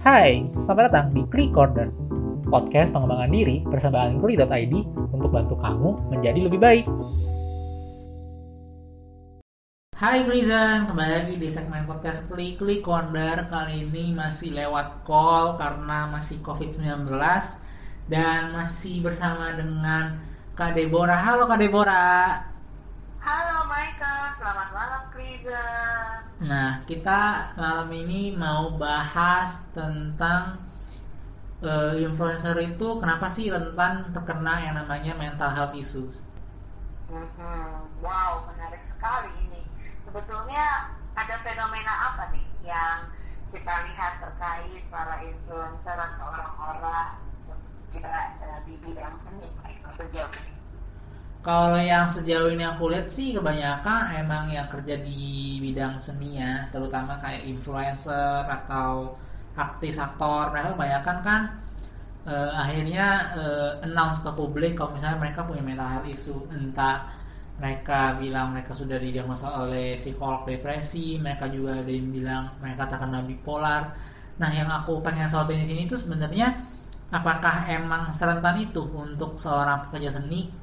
Hai, selamat datang di Klik Corner, podcast pengembangan diri bersama Ankli.id untuk bantu kamu menjadi lebih baik. Hai Glizan, kembali lagi di segmen podcast Klik Klik Corner. Kali ini masih lewat call karena masih COVID-19 Dan masih bersama dengan Kak Deborah. Halo Kak Deborah Halo Michael, selamat malam Kriza. Nah, kita malam ini mau bahas tentang uh, influencer itu kenapa sih rentan terkena yang namanya mental health issues. Hmm, wow, menarik sekali ini. Sebetulnya ada fenomena apa nih yang kita lihat terkait para influencer atau orang-orang di bidang seni sejauh ini? Kalau yang sejauh ini aku lihat sih kebanyakan emang yang kerja di bidang seni ya, terutama kayak influencer atau artis aktor, mereka kebanyakan kan uh, akhirnya uh, announce ke publik kalau misalnya mereka punya mental health issue, entah mereka bilang mereka sudah didiagnosa oleh psikolog depresi, mereka juga ada yang bilang mereka terkena bipolar. Nah, yang aku pengen sautin di sini itu sebenarnya apakah emang serentan itu untuk seorang pekerja seni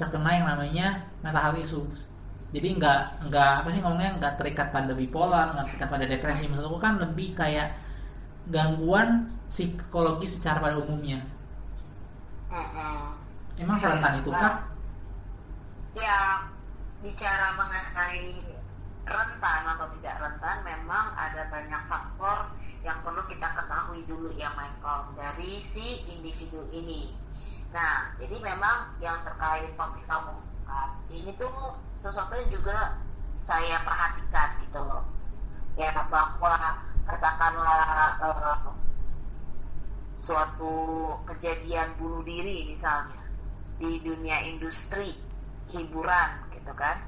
terkena yang namanya mental issues jadi nggak nggak apa sih ngomongnya nggak terikat pada bipolar nggak terikat pada depresi. Maksudku kan lebih kayak gangguan psikologi secara pada umumnya. Mm-hmm. emang serentan itu kah? Ya bicara mengenai rentan atau tidak rentan memang ada banyak faktor yang perlu kita ketahui dulu ya Michael dari si individu ini Nah, jadi memang yang terkait topik kamu ini tuh sesuatu yang juga saya perhatikan gitu loh. Ya bahwa katakanlah uh, suatu kejadian bunuh diri misalnya di dunia industri hiburan gitu kan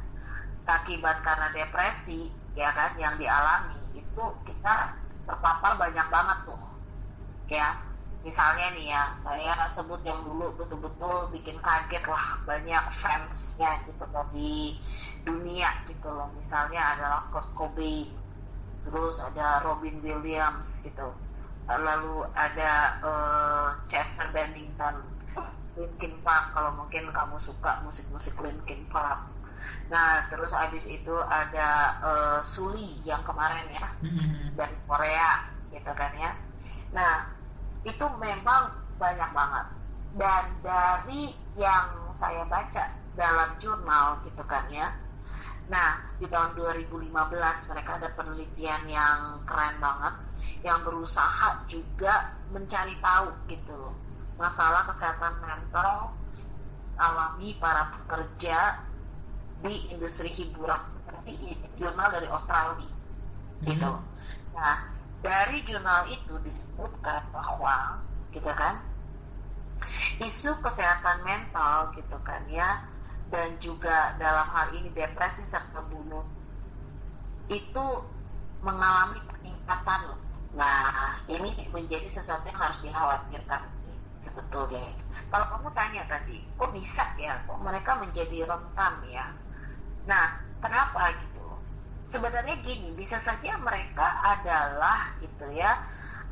akibat karena depresi ya kan yang dialami itu kita terpapar banyak banget tuh ya misalnya nih ya saya sebut yang dulu betul-betul bikin kaget lah banyak fansnya gitu loh di dunia gitu loh. Misalnya adalah Kurt Cobain terus ada Robin Williams gitu. Lalu ada uh, Chester Bennington Linkin Park kalau mungkin kamu suka musik-musik Linkin Park. Nah terus abis itu ada uh, Suli yang kemarin ya mm-hmm. dari Korea gitu kan ya. Nah itu memang banyak banget. Dan dari yang saya baca dalam jurnal gitu kan ya. Nah di tahun 2015 mereka ada penelitian yang keren banget yang berusaha juga mencari tahu gitu loh masalah kesehatan mental alami para pekerja di industri hiburan tapi jurnal dari Australia gitu. Mm -hmm. nah dari jurnal itu disebutkan bahwa gitu kan isu kesehatan mental gitu kan ya dan juga dalam hal ini depresi serta bunuh itu mengalami peningkatan loh. Nah, ini menjadi sesuatu yang harus dikhawatirkan sih sebetulnya. Kalau kamu tanya tadi, kok bisa ya, kok mereka menjadi rentan ya? Nah, kenapa gitu? Sebenarnya gini bisa saja mereka adalah gitu ya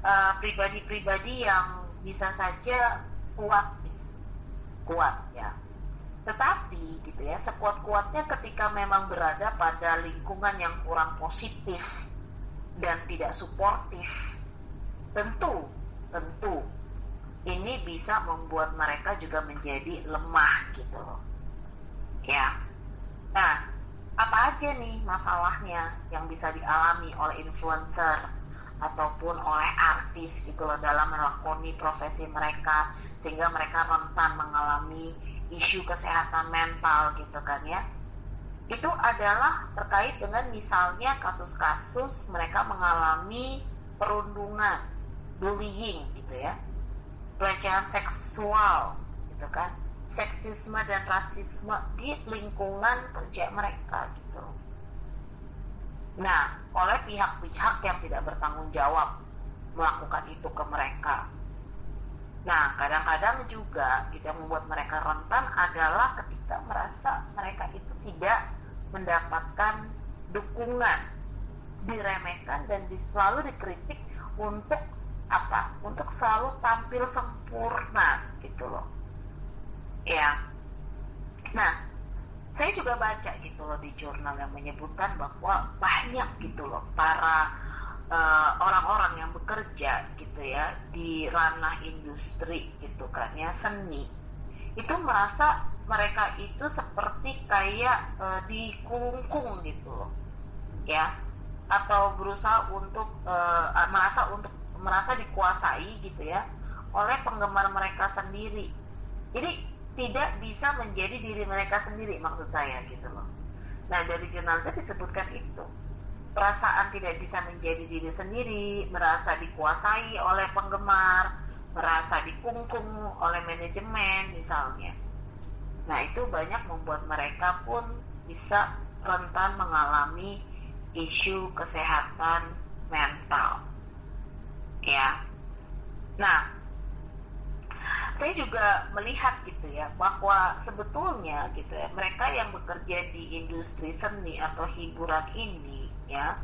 eh, pribadi-pribadi uh, yang bisa saja kuat kuat ya. Tetapi gitu ya sekuat-kuatnya ketika memang berada pada lingkungan yang kurang positif dan tidak suportif tentu tentu ini bisa membuat mereka juga menjadi lemah gitu loh. Ya. Nah apa aja nih masalahnya yang bisa dialami oleh influencer ataupun oleh artis gitu loh dalam melakoni profesi mereka sehingga mereka rentan mengalami isu kesehatan mental gitu kan ya. Itu adalah terkait dengan misalnya kasus-kasus mereka mengalami perundungan bullying gitu ya. Pelecehan seksual gitu kan seksisme dan rasisme di lingkungan kerja mereka gitu. Nah, oleh pihak-pihak yang tidak bertanggung jawab melakukan itu ke mereka. Nah, kadang-kadang juga kita membuat mereka rentan adalah ketika merasa mereka itu tidak mendapatkan dukungan, diremehkan dan selalu dikritik untuk apa untuk selalu tampil sempurna gitu loh ya nah saya juga baca gitu loh di jurnal yang menyebutkan bahwa banyak gitu loh para eh, orang-orang uh, yang bekerja gitu ya di ranah industri gitu kan ya seni. Itu merasa mereka itu seperti kayak uh, dikungkung gitu loh ya. Atau berusaha untuk uh, merasa untuk merasa dikuasai gitu ya oleh penggemar mereka sendiri. Jadi tidak bisa menjadi diri mereka sendiri maksud saya gitu loh. Nah dari jurnal itu disebutkan itu perasaan tidak bisa menjadi diri sendiri, merasa dikuasai oleh penggemar, merasa dikungkung oleh manajemen misalnya. Nah itu banyak membuat mereka pun bisa rentan mengalami isu kesehatan mental. Ya. Nah, saya juga melihat gitu ya bahwa sebetulnya gitu ya mereka yang bekerja di industri seni atau hiburan ini ya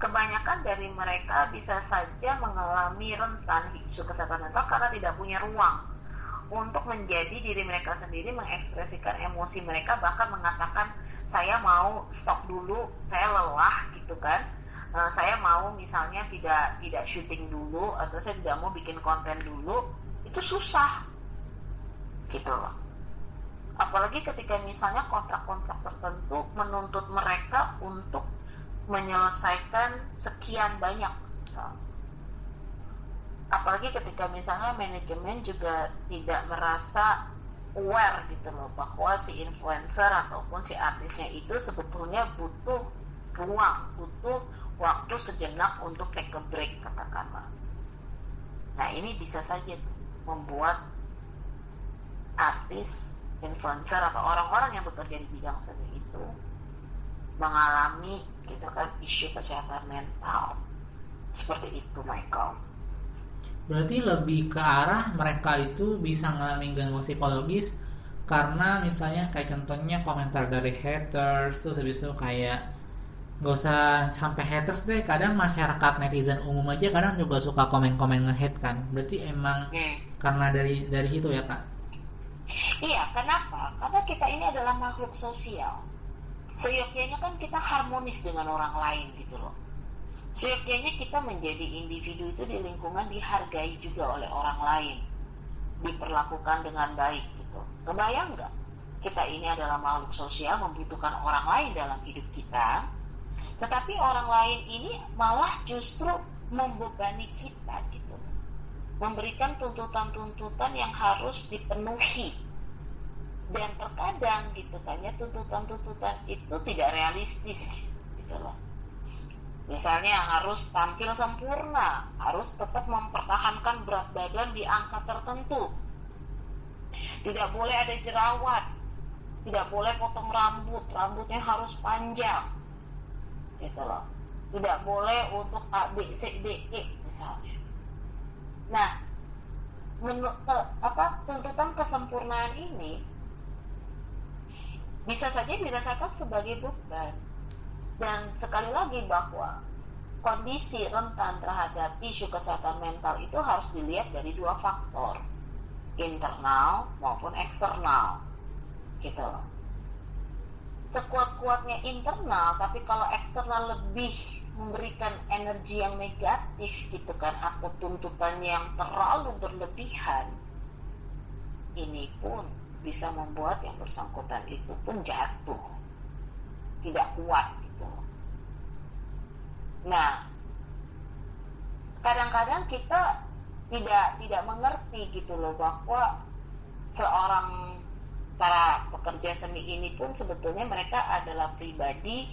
kebanyakan dari mereka bisa saja mengalami rentan isu kesehatan mental karena tidak punya ruang untuk menjadi diri mereka sendiri mengekspresikan emosi mereka bahkan mengatakan saya mau stop dulu saya lelah gitu kan. Uh, saya mau misalnya tidak tidak syuting dulu atau saya tidak mau bikin konten dulu itu susah. Gitu loh. Apalagi ketika misalnya kontrak-kontrak tertentu menuntut mereka untuk menyelesaikan sekian banyak misalnya. apalagi ketika misalnya manajemen juga tidak merasa aware gitu loh bahwa si influencer ataupun si artisnya itu sebetulnya butuh ruang butuh waktu sejenak untuk take a break katakanlah. Nah ini bisa saja tuh membuat artis, influencer atau orang-orang yang bekerja di bidang seni itu mengalami gitu kan isu kesehatan mental seperti itu Michael. Berarti lebih ke arah mereka itu bisa mengalami gangguan psikologis karena misalnya kayak contohnya komentar dari haters tuh habis itu kayak nggak usah sampai haters deh. Kadang masyarakat netizen umum aja kadang juga suka komen-komen nge-hate kan. Berarti emang hmm. karena dari dari situ ya kak? Iya kenapa? Karena kita ini adalah makhluk sosial. Seyogyanya kan kita harmonis dengan orang lain gitu loh. Seyogyanya kita menjadi individu itu di lingkungan dihargai juga oleh orang lain. Diperlakukan dengan baik gitu. Kebayang nggak? Kita ini adalah makhluk sosial membutuhkan orang lain dalam hidup kita tetapi orang lain ini malah justru membebani kita gitu. Memberikan tuntutan-tuntutan yang harus dipenuhi. Dan terkadang gitu kan ya tuntutan-tuntutan itu tidak realistis gitu loh. Misalnya harus tampil sempurna, harus tetap mempertahankan berat badan di angka tertentu. Tidak boleh ada jerawat, tidak boleh potong rambut, rambutnya harus panjang gitu loh. Tidak boleh untuk A B C D E misalnya. Nah menurut apa tuntutan kesempurnaan ini bisa saja dirasakan sebagai beban. Dan sekali lagi bahwa kondisi rentan terhadap isu kesehatan mental itu harus dilihat dari dua faktor internal maupun eksternal. Gitu loh sekuat-kuatnya internal tapi kalau eksternal lebih memberikan energi yang negatif gitu kan atau tuntutan yang terlalu berlebihan ini pun bisa membuat yang bersangkutan itu pun jatuh. Tidak kuat gitu. Nah kadang-kadang kita tidak tidak mengerti gitu loh bahwa seorang para pekerja seni ini pun sebetulnya mereka adalah pribadi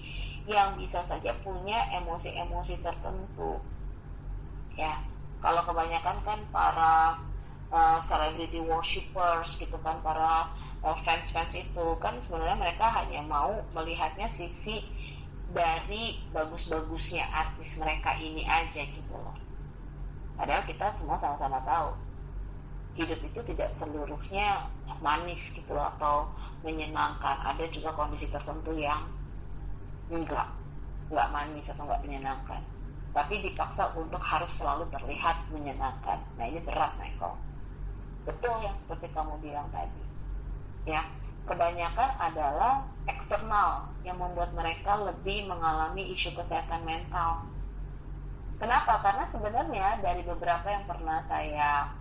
yang bisa saja punya emosi-emosi tertentu. Ya kalau kebanyakan kan para uh, celebrity worshippers gitu kan para uh, fans-fans itu kan sebenarnya mereka hanya mau melihatnya sisi dari bagus-bagusnya artis mereka ini aja gitu loh. Padahal kita semua sama-sama tahu hidup itu tidak seluruhnya manis gitu loh atau menyenangkan ada juga kondisi tertentu yang enggak enggak manis atau enggak menyenangkan tapi dipaksa untuk harus selalu terlihat menyenangkan. Nah ini berat Michael. Betul yang seperti kamu bilang tadi. Ya, kebanyakan adalah eksternal yang membuat mereka lebih mengalami isu kesehatan mental. Kenapa? Karena sebenarnya dari beberapa yang pernah saya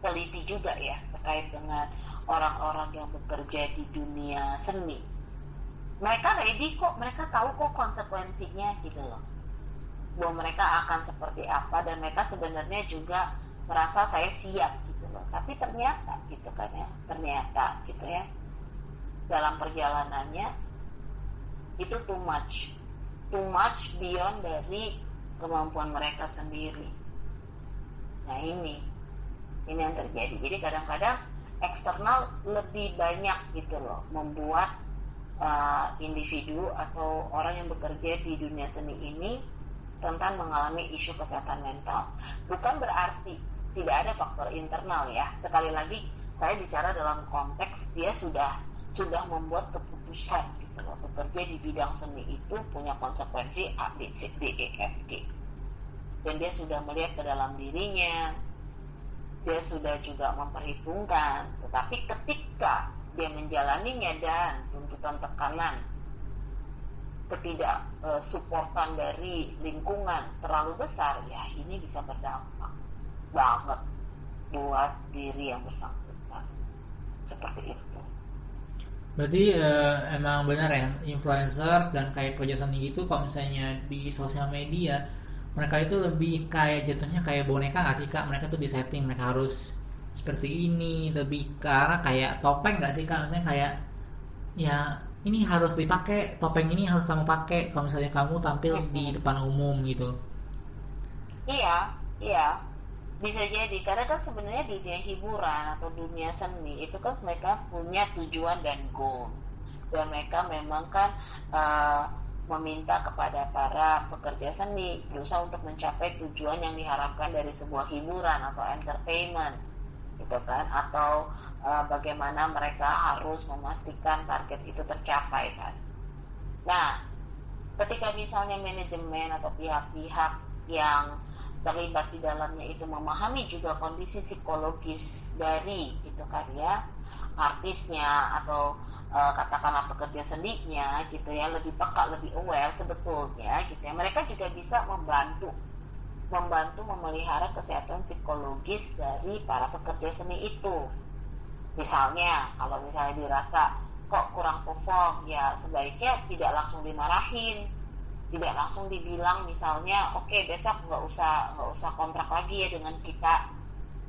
teliti juga ya terkait dengan orang-orang yang bekerja di dunia seni. Mereka ready kok, mereka tahu kok konsekuensinya gitu loh. Bahwa mereka akan seperti apa dan mereka sebenarnya juga merasa saya siap gitu loh. Tapi ternyata gitu kan ya ternyata gitu ya dalam perjalanannya itu too much. Too much beyond dari kemampuan mereka sendiri. Nah ini ini yang terjadi jadi kadang-kadang eksternal lebih banyak gitu loh membuat uh, individu atau orang yang bekerja di dunia seni ini rentan mengalami isu kesehatan mental. Bukan berarti tidak ada faktor internal ya. Sekali lagi saya bicara dalam konteks dia sudah sudah membuat keputusan gitu loh. Bekerja di bidang seni itu punya konsekuensi A, B, C, D, E, F, G. Dan dia sudah melihat ke dalam dirinya, dia sudah juga memperhitungkan. Tetapi ketika dia menjalaninya dan tuntutan tekanan ketidak uh, supportan dari lingkungan terlalu besar ya ini bisa berdampak banget buat diri yang bersangkutan seperti itu. Berarti uh, emang benar ya influencer dan kayak proyek seni itu kalau misalnya di sosial media mereka itu lebih kayak jatuhnya kayak boneka nggak sih kak? Mereka tuh di setting mereka harus seperti ini lebih ke arah kayak topeng nggak sih kak? Maksudnya kayak ya ini harus dipakai topeng ini harus kamu pakai kalau misalnya kamu tampil hmm. di depan umum gitu iya iya bisa jadi karena kan sebenarnya dunia hiburan atau dunia seni itu kan mereka punya tujuan dan goal dan mereka memang kan uh, meminta kepada para pekerja seni berusaha untuk mencapai tujuan yang diharapkan dari sebuah hiburan atau entertainment gitu kan? Atau uh, bagaimana mereka harus memastikan target itu tercapai kan? Nah ketika misalnya manajemen atau pihak-pihak yang terlibat di dalamnya itu memahami juga kondisi psikologis dari itu kan ya artisnya atau e, katakanlah pekerja seninya gitu ya lebih peka lebih aware sebetulnya gitu ya mereka juga bisa membantu membantu memelihara kesehatan psikologis dari para pekerja seni itu. Misalnya, kalau misalnya dirasa kok kurang perform, ya sebaiknya tidak langsung dimarahin, tidak langsung dibilang misalnya, oke okay, besok nggak usah nggak usah kontrak lagi ya dengan kita,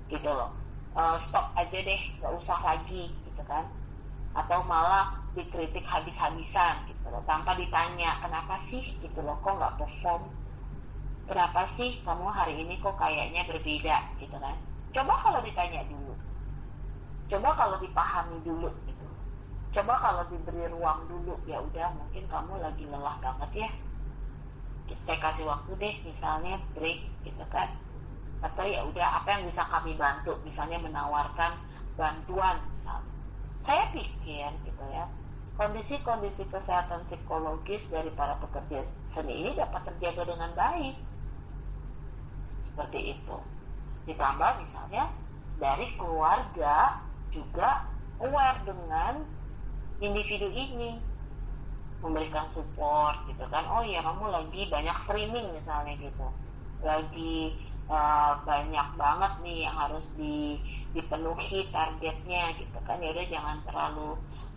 gitu loh. Uh, stop aja deh, nggak usah lagi, gitu kan? Atau malah dikritik habis-habisan, gitu loh, tanpa ditanya kenapa sih, gitu loh, kok nggak perform, kenapa sih kamu hari ini kok kayaknya berbeda? gitu kan. Coba kalau ditanya dulu. Coba kalau dipahami dulu gitu. Coba kalau diberi ruang dulu ya udah mungkin kamu lagi lelah banget ya. Saya kasih waktu deh misalnya break gitu kan. Atau ya udah apa yang bisa kami bantu? Misalnya menawarkan bantuan misalnya saya pikir gitu ya kondisi-kondisi kesehatan psikologis dari para pekerja seni ini dapat terjaga dengan baik. Seperti itu. Ditambah misalnya dari keluarga juga aware dengan individu ini. Memberikan support gitu kan. Oh ya kamu lagi banyak streaming misalnya gitu. Lagi uh, banyak banget nih yang harus di, dipenuhi targetnya gitu kan. Ya udah jangan terlalu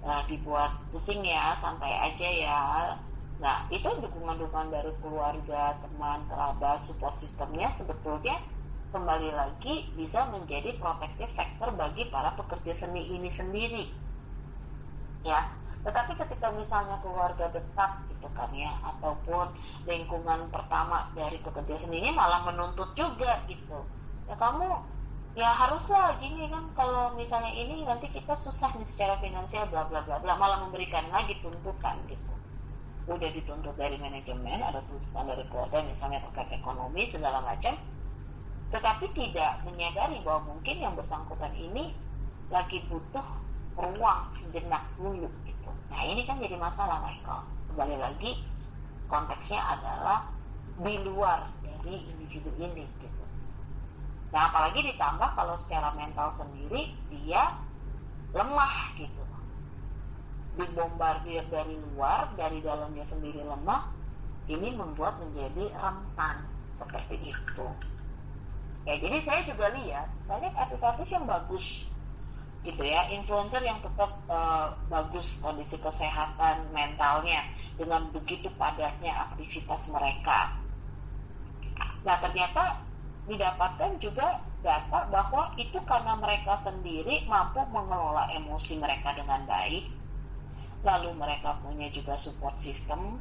uh, dibuat pusing ya santai aja ya. Nah, itu dukungan-dukungan dari keluarga, teman, kerabat, support sistemnya sebetulnya kembali lagi bisa menjadi protective factor bagi para pekerja seni ini sendiri. Ya, tetapi ketika misalnya keluarga dekat gitu kan ya, ataupun lingkungan pertama dari pekerja ini malah menuntut juga gitu. Ya kamu ya haruslah gini kan kalau misalnya ini nanti kita susah nih secara finansial bla bla bla bla malah memberikan lagi tuntutan gitu. Udah dituntut dari manajemen ada tuntutan dari keluarga misalnya terkait ekonomi segala macam. Tetapi tidak menyadari bahwa mungkin yang bersangkutan ini lagi butuh ruang sejenak dulu nah ini kan jadi masalah Michael kembali lagi konteksnya adalah di luar dari individu ini gitu. Nah apalagi ditambah kalau secara mental sendiri dia lemah gitu, dibombardir dari luar, dari dalamnya sendiri lemah, ini membuat menjadi rentan seperti itu. Ya jadi saya juga lihat banyak artis-artis yang bagus gitu ya. Influencer yang tetap uh, bagus kondisi kesehatan mentalnya dengan begitu padatnya aktivitas mereka. Nah ternyata didapatkan juga data bahwa itu karena mereka sendiri mampu mengelola emosi mereka dengan baik, lalu mereka punya juga support system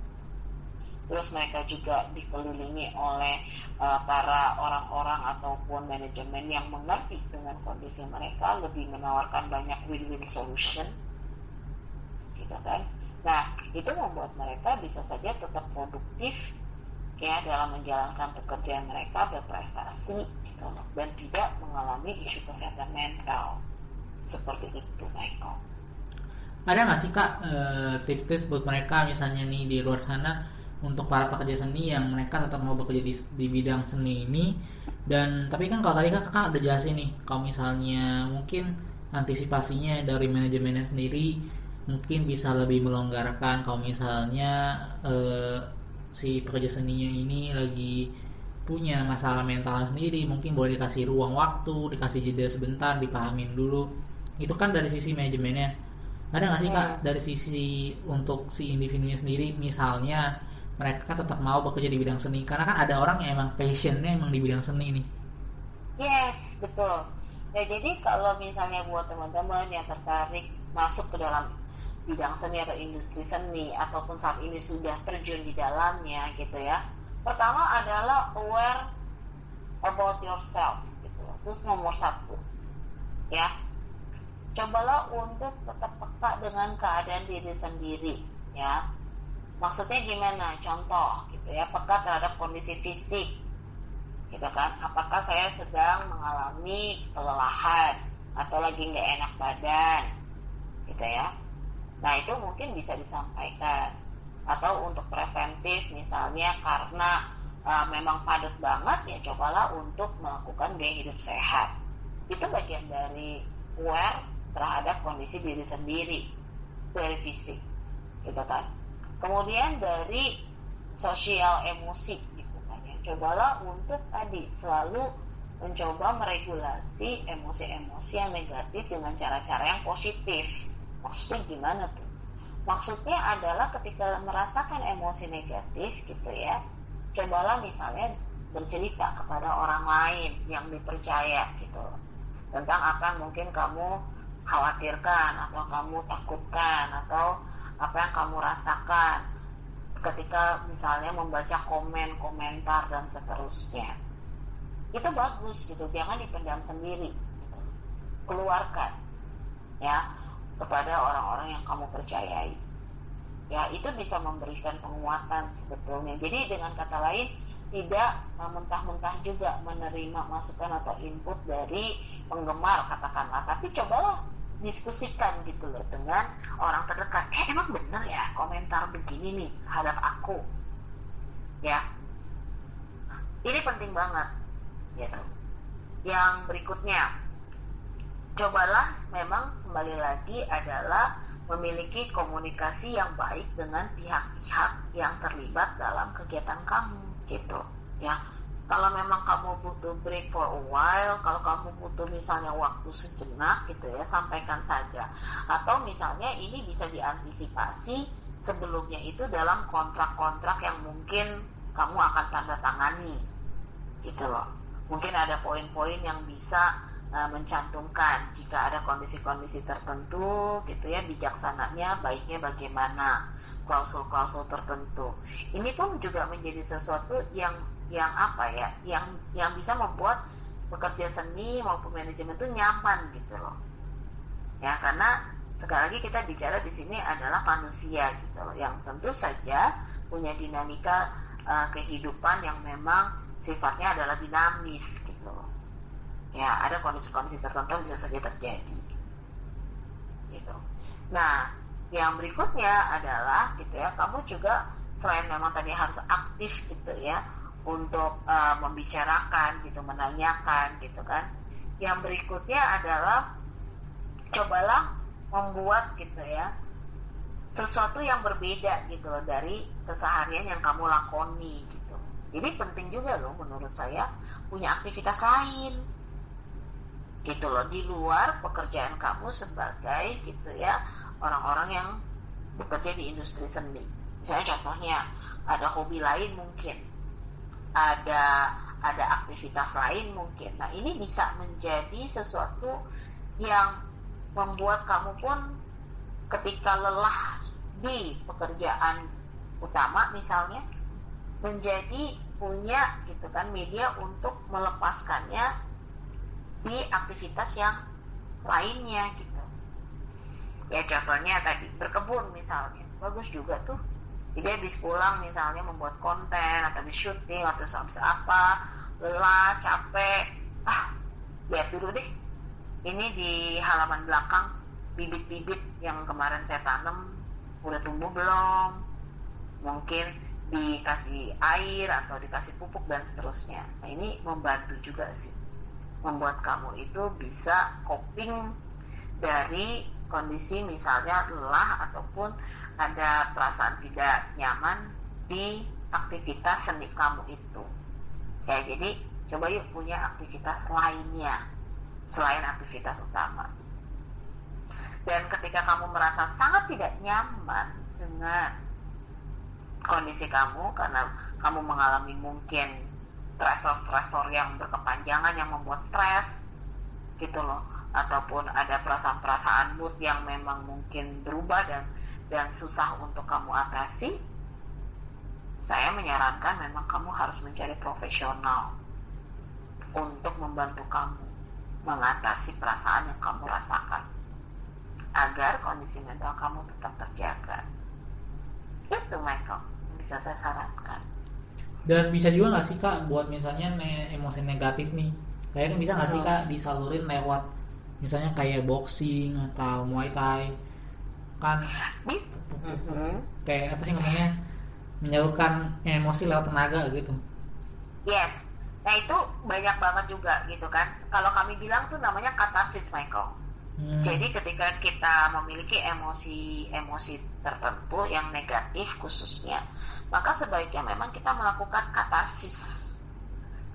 terus mereka juga dikelilingi oleh uh, para orang-orang ataupun manajemen yang mengerti dengan kondisi mereka lebih menawarkan banyak win-win solution. Gitu kan? Nah itu membuat mereka bisa saja tetap produktif ya dalam menjalankan pekerjaan mereka berprestasi gitu dan tidak mengalami isu kesehatan mental. Seperti itu Michael. Ada nggak sih kak eh, tips-tips buat mereka misalnya nih di luar sana untuk para pekerja seni yang mereka tetap mau bekerja di, di bidang seni ini. Dan tapi kan kalau tadi kan kakak udah jelasin nih kalau misalnya mungkin antisipasinya dari manajemennya sendiri mungkin bisa lebih melonggarkan. Kalau misalnya eh, si pekerja seninya ini lagi punya masalah mental sendiri mungkin boleh dikasih ruang waktu dikasih jeda sebentar dipahamin dulu. Itu kan dari sisi manajemennya. Ada nggak sih kak? Iya. dari sisi untuk si individunya sendiri misalnya mereka tetap mau bekerja di bidang seni. Karena kan ada orang yang emang passionnya emang di bidang seni nih. Yes betul. Ya jadi kalau misalnya buat teman-teman yang tertarik masuk ke dalam bidang seni atau industri seni ataupun saat ini sudah terjun di dalamnya gitu ya pertama adalah aware about yourself gitu. Terus nomor satu ya. Cobalah untuk tetap peka dengan keadaan diri sendiri ya Maksudnya gimana? Contoh gitu ya, peka terhadap kondisi fisik. Gitu kan? Apakah saya sedang mengalami kelelahan atau lagi nggak enak badan? Gitu ya. Nah, itu mungkin bisa disampaikan. Atau untuk preventif misalnya karena uh, memang padat banget ya cobalah untuk melakukan gaya hidup sehat. Itu bagian dari aware terhadap kondisi diri sendiri dari fisik gitu kan kemudian dari sosial emosi gitu kan ya. Cobalah untuk tadi selalu mencoba meregulasi emosi-emosi yang negatif dengan cara-cara yang positif. Maksudnya gimana tuh? Maksudnya adalah ketika merasakan emosi negatif gitu ya cobalah misalnya bercerita kepada orang lain yang dipercaya gitu. Tentang apa mungkin kamu khawatirkan atau kamu takutkan atau apa yang kamu rasakan ketika misalnya membaca komen, komentar dan seterusnya. Itu bagus gitu, jangan dipendam sendiri. Gitu. Keluarkan ya kepada orang-orang yang kamu percayai. Ya, itu bisa memberikan penguatan sebetulnya. Jadi dengan kata lain tidak mentah-mentah juga menerima masukan atau input dari penggemar katakanlah, tapi cobalah diskusikan gitu loh dengan orang terdekat. Eh emang bener ya komentar begini nih terhadap aku? Ya. Ini penting banget gitu. Yang berikutnya cobalah memang kembali lagi adalah memiliki komunikasi yang baik dengan pihak-pihak yang terlibat dalam kegiatan kamu gitu ya kalau memang kamu butuh break for a while, kalau kamu butuh misalnya waktu sejenak gitu ya, sampaikan saja. Atau misalnya ini bisa diantisipasi sebelumnya itu dalam kontrak-kontrak yang mungkin kamu akan tanda tangani gitu loh. Mungkin ada poin-poin yang bisa uh, mencantumkan jika ada kondisi-kondisi tertentu gitu ya bijaksananya baiknya bagaimana klausul-klausul tertentu. Ini pun juga menjadi sesuatu yang yang apa ya yang yang bisa membuat pekerja seni maupun manajemen itu nyaman gitu loh ya karena sekali lagi kita bicara di sini adalah manusia gitu loh yang tentu saja punya dinamika uh, kehidupan yang memang sifatnya adalah dinamis gitu loh ya ada kondisi-kondisi tertentu bisa saja terjadi. Gitu. Nah yang berikutnya adalah gitu ya kamu juga selain memang tadi harus aktif gitu ya untuk uh, membicarakan gitu menanyakan gitu kan. Yang berikutnya adalah cobalah membuat gitu ya sesuatu yang berbeda gitu loh dari keseharian yang kamu lakoni gitu. Jadi penting juga loh menurut saya punya aktivitas lain gitu loh di luar pekerjaan kamu sebagai gitu ya orang-orang yang bekerja di industri seni misalnya contohnya ada hobi lain mungkin ada ada aktivitas lain mungkin. Nah ini bisa menjadi sesuatu yang membuat kamu pun ketika lelah di pekerjaan utama misalnya menjadi punya gitu kan media untuk melepaskannya di aktivitas yang lainnya gitu. Ya contohnya tadi berkebun misalnya. Bagus juga tuh. Jadi habis pulang misalnya membuat konten atau habis syuting atau habis apa lelah capek. Ah lihat dulu deh. Ini di halaman belakang bibit-bibit yang kemarin saya tanam udah tumbuh belum? Mungkin dikasih air atau dikasih pupuk dan seterusnya. Nah ini membantu juga sih membuat kamu itu bisa coping dari kondisi misalnya lelah ataupun ada perasaan tidak nyaman di aktivitas seni kamu itu. Ya, jadi coba yuk punya aktivitas lainnya selain aktivitas utama. Dan ketika kamu merasa sangat tidak nyaman dengan kondisi kamu karena kamu mengalami mungkin stresor-stresor yang berkepanjangan yang membuat stres gitu loh ataupun ada perasaan-perasaan mood yang memang mungkin berubah dan dan susah untuk kamu atasi, saya menyarankan memang kamu harus mencari profesional untuk membantu kamu mengatasi perasaan yang kamu rasakan agar kondisi mental kamu tetap terjaga. Itu Michael bisa saya sarankan. Dan bisa juga nggak sih kak buat misalnya ne emosi negatif nih, kayak kan bisa nggak sih kak disalurin lewat misalnya kayak boxing atau muay thai? Kan kayak apa sih namanya? Menyalurkan emosi lewat tenaga gitu. Yes. Nah itu banyak banget juga gitu kan. Kalau kami bilang tuh namanya katarsis Michael hmm. jadi ketika kita memiliki emosi-emosi tertentu yang negatif khususnya maka sebaiknya memang kita melakukan katarsis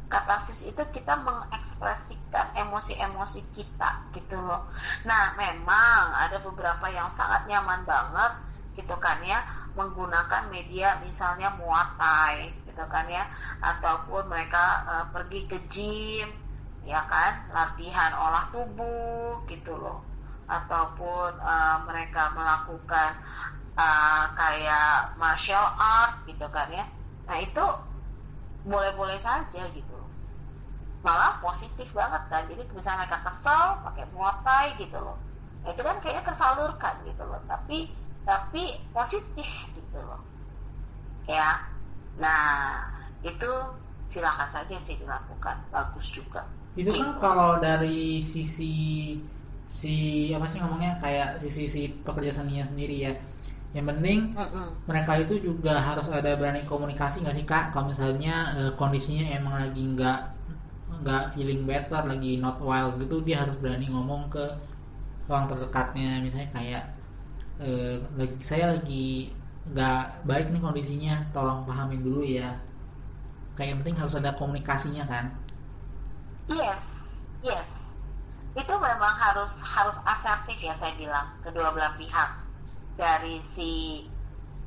katarsis itu kita mengekspresikan emosi-emosi kita gitu loh. Nah, memang ada beberapa yang sangat nyaman banget gitu kan ya menggunakan media misalnya muatai gitu kan ya ataupun mereka uh, pergi ke gym ya kan? Latihan olah tubuh gitu loh. Ataupun uh, mereka melakukan uh, kayak martial art gitu kan ya. Nah itu boleh-boleh saja gitu malah positif banget kan. Jadi misalnya mereka kesel pakai muatai gitu loh. Nah, itu kan kayaknya tersalurkan gitu loh. Tapi tapi positif gitu loh. Ya. Nah itu silahkan saja sih dilakukan. Bagus juga itu kan kalau dari sisi si apa sih ngomongnya? Kayak sisi si pekerja seninya sendiri ya. Yang penting mm -mm. mereka itu juga harus ada berani komunikasi nggak sih kak? Kalau misalnya e, kondisinya emang lagi nggak nggak feeling better lagi not well gitu dia harus berani ngomong ke orang terdekatnya. Misalnya kayak e, lagi saya lagi nggak baik nih kondisinya tolong pahamin dulu ya. Kayak yang penting harus ada komunikasinya kan yes yes itu memang harus harus asertif ya saya bilang kedua belah pihak dari si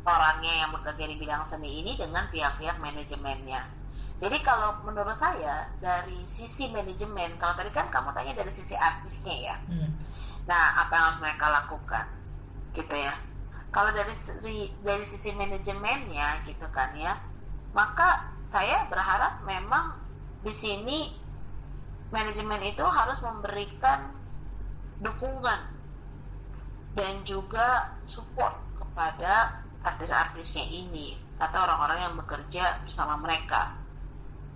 orangnya yang bekerja di bidang seni ini dengan pihak-pihak manajemennya jadi kalau menurut saya dari sisi manajemen, kalau tadi kan kamu tanya dari sisi artisnya ya. Hmm. Nah, apa yang harus mereka lakukan? Gitu ya. Kalau dari dari sisi manajemennya gitu kan ya, maka saya berharap memang di sini manajemen itu harus memberikan dukungan dan juga support kepada artis-artisnya ini atau orang-orang yang bekerja bersama mereka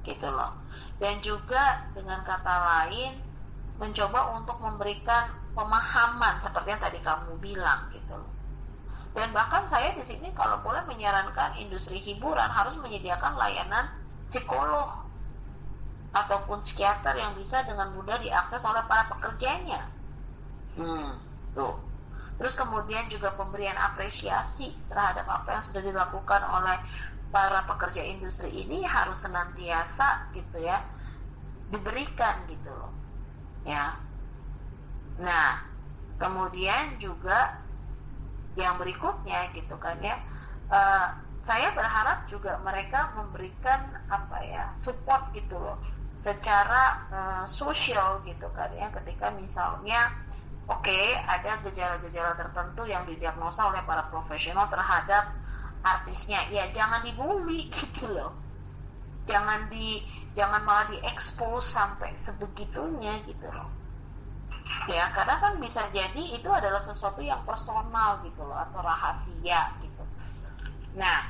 gitu loh. Dan juga dengan kata lain mencoba untuk memberikan pemahaman seperti yang tadi kamu bilang gitu loh. Dan bahkan saya di sini kalau boleh menyarankan industri hiburan harus menyediakan layanan psikolog ataupun psikiater yang bisa dengan mudah diakses oleh para pekerjanya. Hmm, tuh. Terus kemudian juga pemberian apresiasi terhadap apa yang sudah dilakukan oleh para pekerja industri ini harus senantiasa gitu ya diberikan gitu loh. Ya. Nah, kemudian juga yang berikutnya gitu kan ya uh, saya berharap juga mereka memberikan apa ya support gitu loh secara uh, sosial gitu kan ya ketika misalnya oke okay, ada gejala-gejala tertentu yang didiagnosa oleh para profesional terhadap artisnya. Ya jangan dibully gitu loh. Jangan di jangan malah diekspos sampai sebegitunya gitu loh. Ya karena kan bisa jadi itu adalah sesuatu yang personal gitu loh atau rahasia gitu. Nah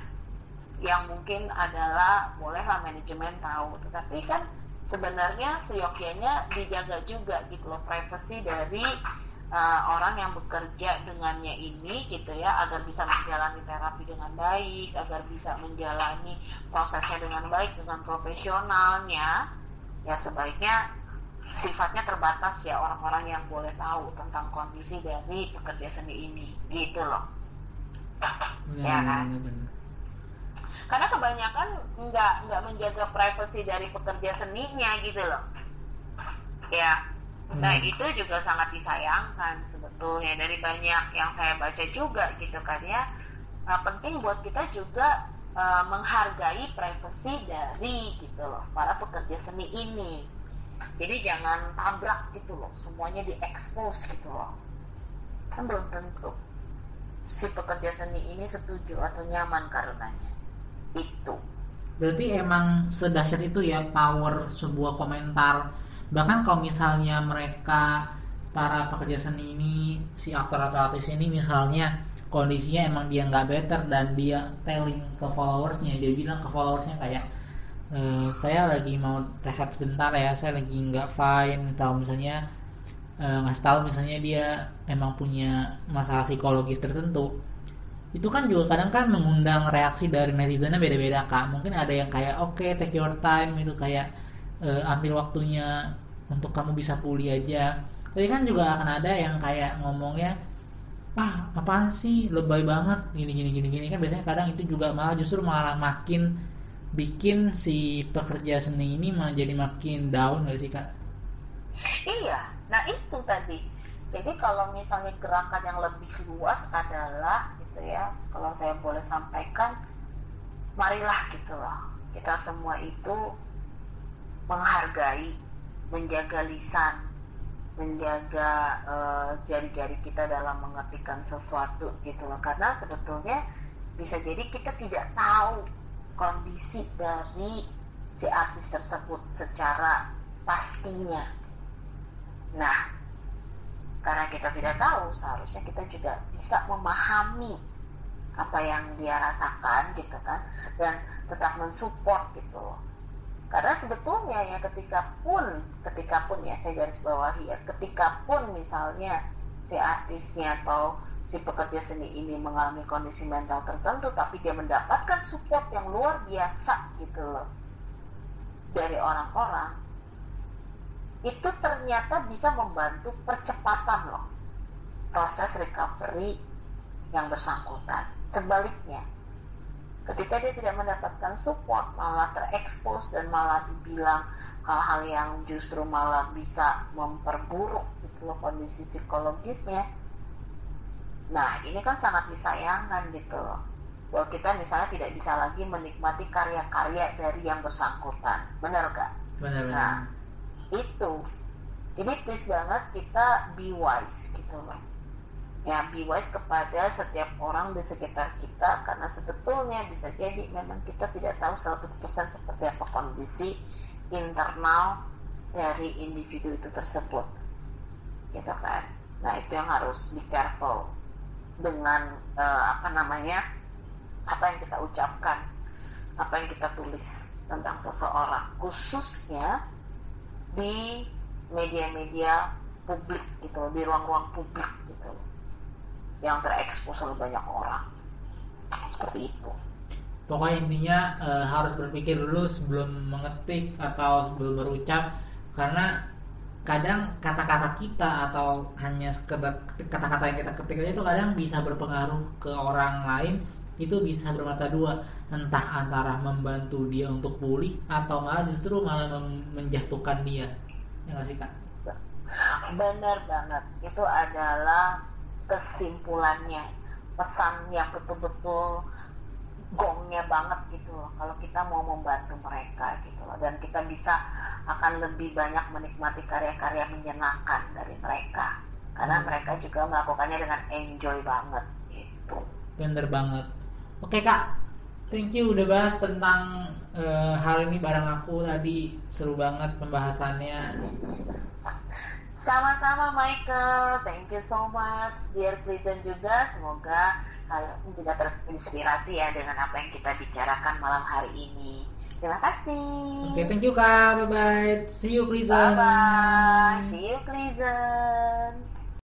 yang mungkin adalah bolehlah manajemen tahu. Tetapi kan sebenarnya seyogyanya dijaga juga gitu loh privasi dari uh, orang yang bekerja dengannya ini gitu ya agar bisa menjalani terapi dengan baik agar bisa menjalani prosesnya dengan baik dengan profesionalnya. Ya sebaiknya sifatnya terbatas ya orang-orang yang boleh tahu tentang kondisi dari pekerja seni ini gitu loh. Benar, ya kan? benar, benar karena kebanyakan nggak nggak menjaga privasi dari pekerja seninya gitu loh. Ya nah hmm. itu juga sangat disayangkan sebetulnya dari banyak yang saya baca juga gitu kan ya. Nah, penting buat kita juga uh, menghargai privasi dari gitu loh para pekerja seni ini. Jadi jangan tabrak gitu loh semuanya diekspos gitu loh. Kan belum tentu si pekerja seni ini setuju atau nyaman karenanya itu. Berarti emang sedahsyat itu ya power sebuah komentar. Bahkan kalau misalnya mereka para pekerja seni ini si aktor atau artis ini misalnya kondisinya emang dia nggak better dan dia telling ke followersnya. Dia bilang ke followersnya kayak e, saya lagi mau rehat sebentar ya saya lagi nggak fine. Atau misalnya e, ngasih tahu misalnya dia emang punya masalah psikologis tertentu itu kan juga kadang kan mengundang reaksi dari netizennya beda-beda kak. Mungkin ada yang kayak oke okay, take your time itu kayak uh, ambil waktunya untuk kamu bisa pulih aja. Tapi kan juga akan ada yang kayak ngomongnya ah apaan sih? Lebay banget gini gini gini gini. Kan biasanya kadang itu juga malah justru malah makin bikin si pekerja seni ini menjadi makin down gak sih kak? Iya, nah itu tadi. Jadi kalau misalnya gerakan yang lebih luas adalah gitu ya kalau saya boleh sampaikan marilah gitu loh kita semua itu menghargai menjaga lisan menjaga uh, jari-jari kita dalam mengertikan sesuatu gitu loh. Karena sebetulnya bisa jadi kita tidak tahu kondisi dari si artis tersebut secara pastinya. Nah karena kita tidak tahu seharusnya kita juga bisa memahami apa yang dia rasakan gitu kan dan tetap mensupport gitu loh. Karena sebetulnya ya ketika pun ketika pun ya saya garis bawahi ya ketika pun misalnya si artisnya atau si pekerja seni ini mengalami kondisi mental tertentu tapi dia mendapatkan support yang luar biasa gitu loh dari orang-orang itu ternyata bisa membantu percepatan loh proses recovery yang bersangkutan. Sebaliknya, ketika dia tidak mendapatkan support, malah terekspos dan malah dibilang hal-hal yang justru malah bisa memperburuk gitu loh kondisi psikologisnya. Nah, ini kan sangat disayangkan gitu loh. Bahwa kita misalnya tidak bisa lagi menikmati karya-karya dari yang bersangkutan. Benar gak? Benar, benar. Nah, itu jadi please banget kita be wise gitu loh. Ya be wise kepada setiap orang di sekitar kita karena sebetulnya bisa jadi memang kita tidak tahu 100% seperti apa kondisi internal dari individu itu tersebut. Gitu kan. Nah itu yang harus be careful dengan uh, apa namanya apa yang kita ucapkan apa yang kita tulis tentang seseorang. Khususnya di media-media publik gitu di ruang-ruang publik gitu. Yang terekspos oleh banyak orang. Seperti itu. Pokoknya intinya uh, harus berpikir dulu sebelum mengetik atau sebelum berucap. Karena kadang kata-kata kita atau hanya kata-kata yang kita ketik aja itu kadang bisa berpengaruh ke orang lain itu bisa bermata dua. Entah antara membantu dia untuk pulih atau malah justru malah menjatuhkan dia. Ya nggak sih kak? Benar banget itu adalah kesimpulannya pesan yang betul-betul gongnya banget gitu loh. Kalau kita mau membantu mereka gitu loh. Dan kita bisa akan lebih banyak menikmati karya-karya menyenangkan dari mereka. Karena hmm. mereka juga melakukannya dengan enjoy banget gitu. Bener banget. Oke kak, thank you udah bahas tentang uh, hal ini bareng aku tadi. Seru banget pembahasannya. Sama-sama Michael, thank you so much. Dear Clinton juga, semoga kalian juga terinspirasi ya dengan apa yang kita bicarakan malam hari ini. Terima kasih. Oke, okay, thank you kak. Bye bye. See you, Clinton. Bye bye. See you, Clinton.